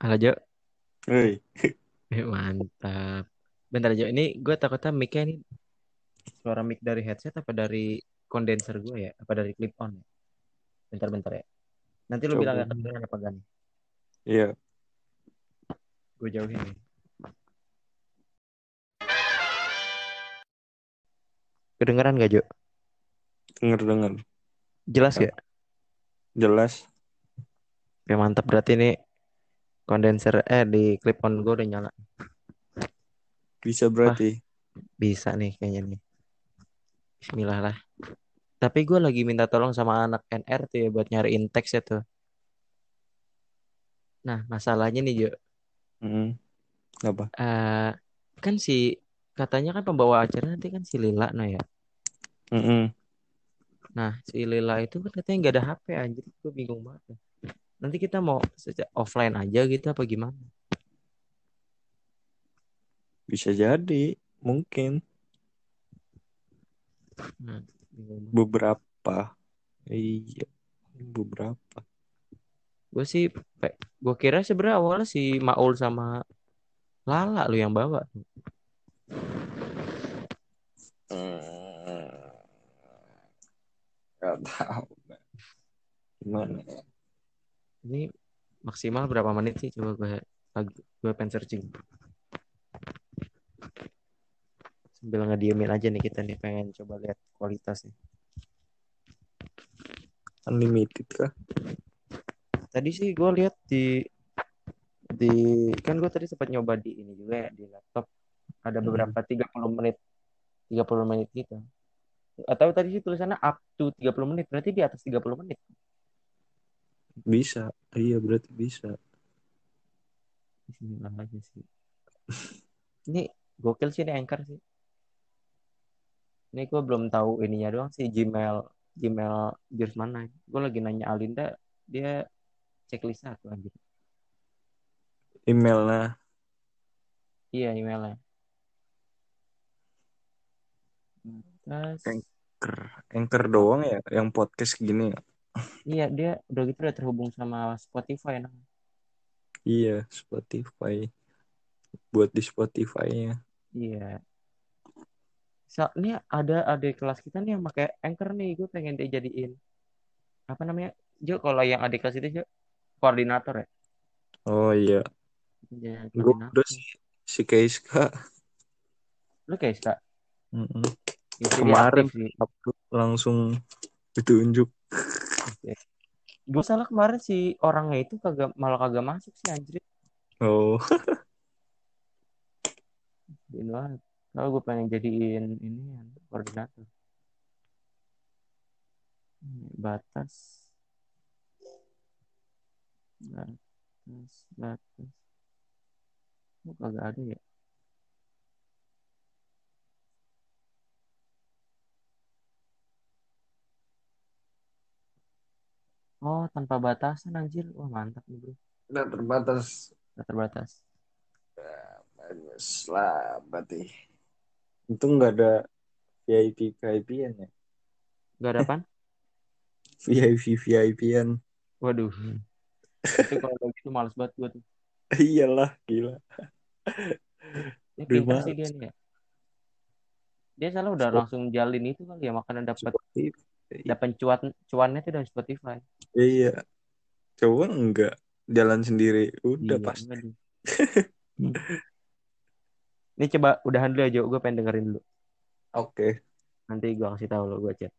Halo Jo, Hei, Eh, mantap. Bentar Jo, ini gue takutnya mic-nya ini suara mic dari headset apa dari kondenser gue ya? Apa dari clip on ya? Bentar-bentar ya. Nanti lu bilang coba. gak kedengeran apa gak nih? Iya, Gue jauhin nih. Kedengeran gak Jo? denger denger. Jelas gak? Jelas. Oke mantap, berarti ini kondenser eh di clip on gue udah nyala. Bisa berarti. Bisa nih kayaknya nih. Bismillah lah. Tapi gue lagi minta tolong sama anak NRT ya buat nyariin teks ya tuh. Nah, masalahnya nih Jo, Hmm. Apa? eh kan si katanya kan pembawa acara nanti kan si Lila no ya. Mm-mm. Nah, si Lila itu kan katanya nggak ada HP anjir, gue bingung banget. Nanti kita mau offline aja gitu apa gimana? Bisa jadi. Mungkin. Nah. Beberapa. Iya. Beberapa. Gue sih, gue kira sebenarnya awalnya si Maul sama Lala lu yang bawa. Hmm. Gak tahu. Gimana? ya? Maksimal berapa menit sih? Coba gue gue pengen searching. Sambil ngediemin aja nih kita nih pengen coba lihat kualitasnya. Unlimited kah? Tadi sih gue lihat di di kan gue tadi sempat nyoba di ini juga ya di laptop ada Hmm. beberapa 30 menit 30 menit gitu. Atau tadi sih tulisannya up to 30 menit berarti di atas 30 menit. Bisa. Iya berarti bisa. Bismillah aja sih. Ini gokil sih ini Anchor sih. Ini gue belum tahu ininya doang sih Gmail Gmail jurus mana. Gue lagi nanya Alinda dia checklist satu anjir. Emailnya. Iya emailnya. Terus Anchor. Anchor doang ya. Yang podcast gini ya. Iya dia udah gitu udah terhubung sama Spotify nah. Iya. Spotify. Buat di Spotify-nya. Iya. So, ini ada adik kelas kita nih yang pakai Anchor nih. Gue pengen dia jadiin apa namanya? Jo kalau yang adik kelas itu Jo koordinator ya. Oh iya. Ya, Gue udah si, si Keiska. Lu kayak Ska. Mm-mm. Isi dia Kemarin sih. langsung ditunjuk. Gue salah kemarin si orangnya itu kagak malah kagak masuk sih anjir. Oh, banget. Kalau gue pengen jadiin ini ya, koordinator. Ini, Batas. Batas. Batas. Kok kagak ada ya? Oh, tanpa batasan anjir. Wah, mantap nih, Bro. udah terbatas. Nggak terbatas. Bagus lah, berarti. Itu nggak ada VIP VIP-an ya? Gak ada apaan? VIP VIP-an. Waduh. Itu kalau kayak gitu males banget gue tuh. Iyalah, gila. Dia Udah pintar sih dia nih ya. Dia salah udah langsung jalin itu kali ya makanya dapat. Dapat cuan cuannya tuh dari Spotify. Iya. Coba enggak jalan sendiri. Udah Iya, pasti. deh. Ini coba udahan dulu aja, gue pengen dengerin dulu. Oke. Nanti gue kasih tahu lo gue chat.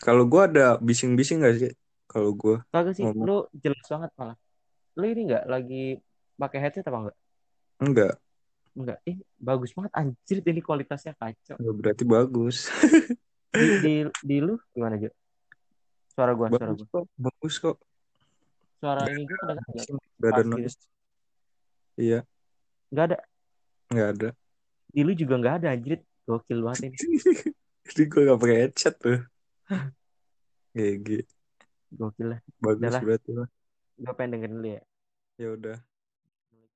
Kalau gua ada bising-bising nggak sih? Kalau gua Kagak sih, ngomong lu jelas banget malah. Lu ini enggak lagi pakai headset apa enggak? enggak, Enggak. Ih, bagus banget anjir ini kualitasnya kacau. berarti bagus. Di di, di lu gimana, Jo? Suara gua, suara Bagus gua. kok, bagus kok. Suara ini gue kedengeran enggak? Gak ada gitu. noise. Iya, Enggak ada. nggak ada. Di lu juga enggak ada anjir. Gokil banget ini. Jadi gue gak pakai headset tuh. GG. Gokil lah. Bagus Udah lah. berarti lah. Gue pengen dengerin dulu ya. Ya udah.